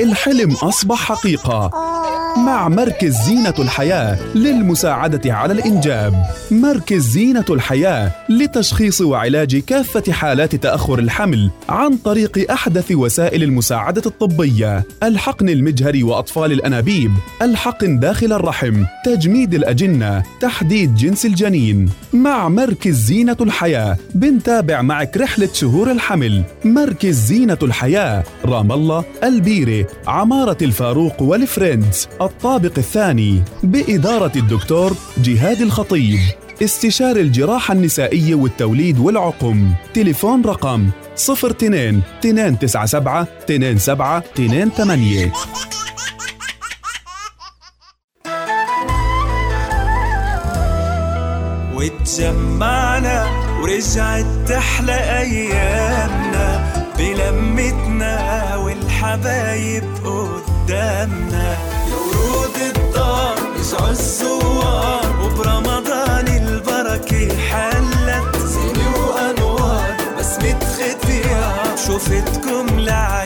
الحلم أصبح حقيقة. مع مركز زينة الحياة للمساعدة على الإنجاب. مركز زينة الحياة لتشخيص وعلاج كافة حالات تأخر الحمل عن طريق أحدث وسائل المساعدة الطبية. الحقن المجهري وأطفال الأنابيب. الحقن داخل الرحم. تجميد الأجنة. تحديد جنس الجنين. مع مركز زينة الحياة بنتابع معك رحلة شهور الحمل. مركز زينة الحياة. رام الله البيرة عمارة الفاروق والفريندز الطابق الثاني بإدارة الدكتور جهاد الخطيب. استشار الجراحة النسائية والتوليد والعقم. تليفون رقم 02 297 27 28 واتجمعنا ورجعت تحلى أيامنا بلمتنا والحبايب قدامنا. الزوار. وبرمضان البركة حلت. زيني وأنوار بسمة ختيار شوفتكم لعيوني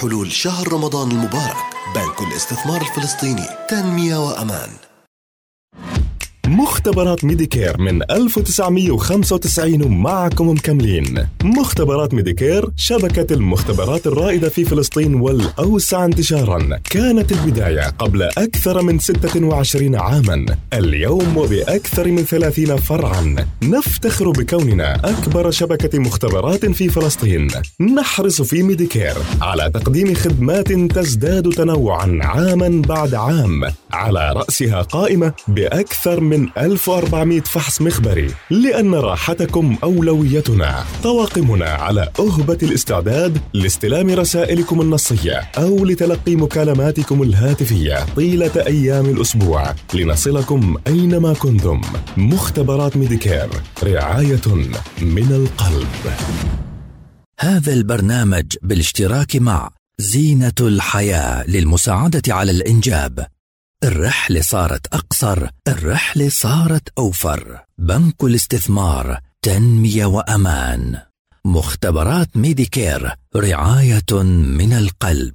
بحلول شهر رمضان المبارك. بنك الاستثمار الفلسطيني. تنمية وأمان. مختبرات ميديكير من 1995 ومعكم مكملين. مختبرات ميديكير شبكة المختبرات الرائدة في فلسطين والأوسع انتشارا. كانت البداية قبل أكثر من 26 عاما. اليوم وبأكثر من 30 فرعا. نفتخر بكوننا أكبر شبكة مختبرات في فلسطين. نحرص في ميديكير على تقديم خدمات تزداد تنوعا عاما بعد عام. على رأسها قائمة بأكثر من 1400 فحص مخبري لأن راحتكم أولويتنا. طواقمنا على أهبة الاستعداد لاستلام رسائلكم النصية أو لتلقي مكالماتكم الهاتفية طيلة أيام الأسبوع. لنصلكم أينما كنتم. مختبرات ميديكير رعاية من القلب. هذا البرنامج بالاشتراك مع زينة الحياة للمساعدة على الإنجاب. الرحلة صارت أقصر الرحلة صارت أوفر. بنك الاستثمار تنمية وأمان. مختبرات ميديكير رعاية من القلب.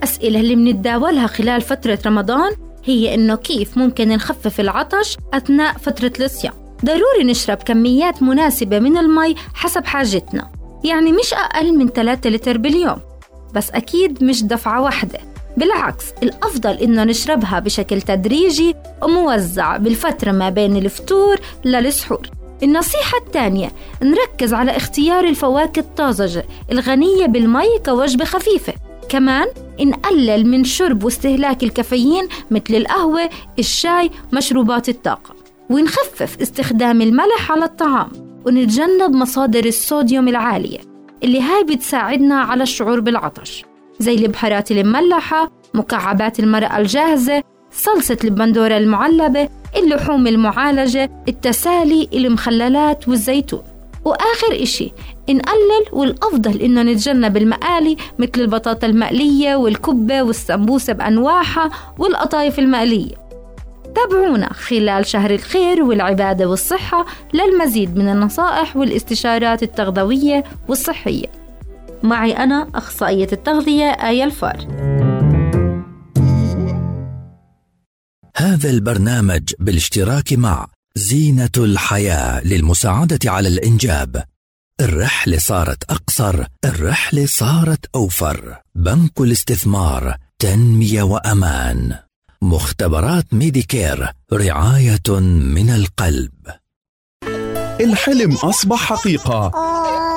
الأسئلة اللي بنتداولها خلال فترة رمضان هي إنه كيف ممكن نخفف العطش أثناء فترة الصيام. ضروري نشرب كميات مناسبة من المي حسب حاجتنا. يعني مش أقل من 3 لتر باليوم. بس أكيد مش دفعة واحدة. بالعكس الأفضل إنه نشربها بشكل تدريجي وموزع بالفترة ما بين الفطور للسحور. النصيحة الثانية نركز على اختيار الفواكه الطازجة الغنية بالمي كوجبة خفيفة. كمان نقلل من شرب واستهلاك الكافيين مثل القهوة، الشاي، مشروبات الطاقة. ونخفف استخدام الملح على الطعام. ونتجنب مصادر الصوديوم العالية اللي هاي بتساعدنا على الشعور بالعطش. زي البهارات المملحة، مكعبات المرقة الجاهزة، صلصة البندورة المعلبة، اللحوم المعالجة، التسالي، المخللات والزيتون. وآخر إشي نقلل والأفضل إنه نتجنب المقالي مثل البطاطا المقلية والكبة والسمبوسة بأنواعها والقطايف المقلية. تابعونا خلال شهر الخير والعبادة والصحة للمزيد من النصائح والاستشارات التغذوية والصحية. معي أنا أخصائية التغذية آية الفار. هذا البرنامج بالاشتراك مع زينة الحياة للمساعدة على الإنجاب. الرحلة صارت أقصر الرحلة صارت أوفر. بنك الاستثمار تنمية وأمان. مختبرات ميديكير رعاية من القلب. الحلم أصبح حقيقة.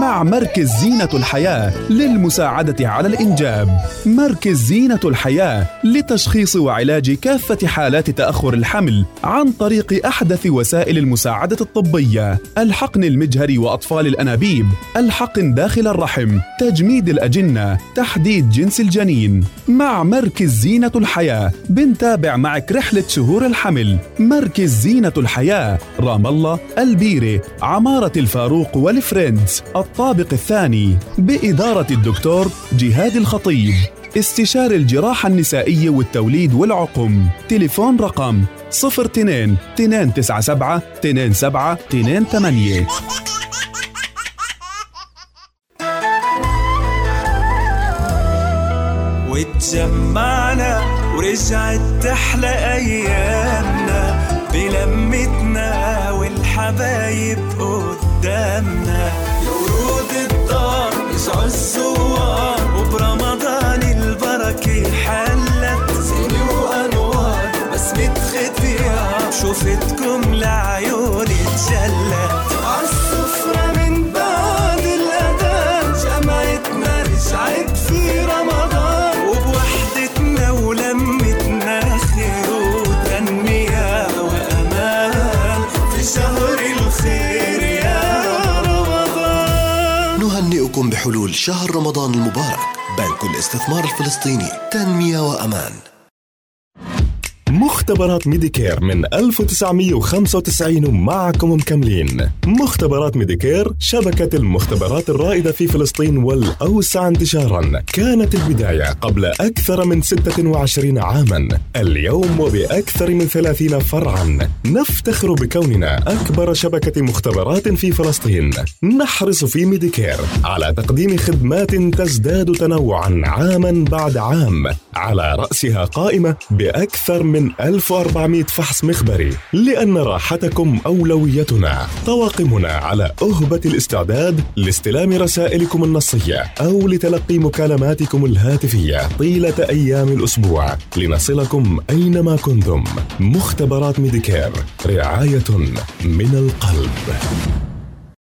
مع مركز زينة الحياة للمساعدة على الإنجاب. مركز زينة الحياة لتشخيص وعلاج كافة حالات تأخر الحمل عن طريق أحدث وسائل المساعدة الطبية. الحقن المجهري وأطفال الأنابيب. الحقن داخل الرحم. تجميد الأجنة. تحديد جنس الجنين. مع مركز زينة الحياة بنتابع معك رحلة شهور الحمل. مركز زينة الحياة. رام الله البيرة عمارة الفاروق والفريندز الطابق الثاني بإدارة الدكتور جهاد الخطيب. استشار الجراحة النسائية والتوليد والعقم. تليفون رقم 02 297 27 28 واتجمعنا ورجعت تحلى أيامنا بلمتنا والحبايب قدامنا. يسعوا الزوار وبرمضان شهر رمضان المبارك. بنك الاستثمار الفلسطيني. تنمية وأمان. مختبرات ميديكير من 1995 ومعكم مكملين. مختبرات ميديكير شبكة المختبرات الرائدة في فلسطين والأوسع انتشارا. كانت البداية قبل أكثر من 26 عاما. اليوم وبأكثر من 30 فرعا. نفتخر بكوننا أكبر شبكة مختبرات في فلسطين. نحرص في ميديكير على تقديم خدمات تزداد تنوعا عاما بعد عام. على رأسها قائمة بأكثر من 1400 فحص مخبري لأن راحتكم أولويتنا. طواقمنا على أهبة الاستعداد لاستلام رسائلكم النصية أو لتلقي مكالماتكم الهاتفية طيلة أيام الأسبوع. لنصلكم أينما كنتم. مختبرات ميديكير رعاية من القلب.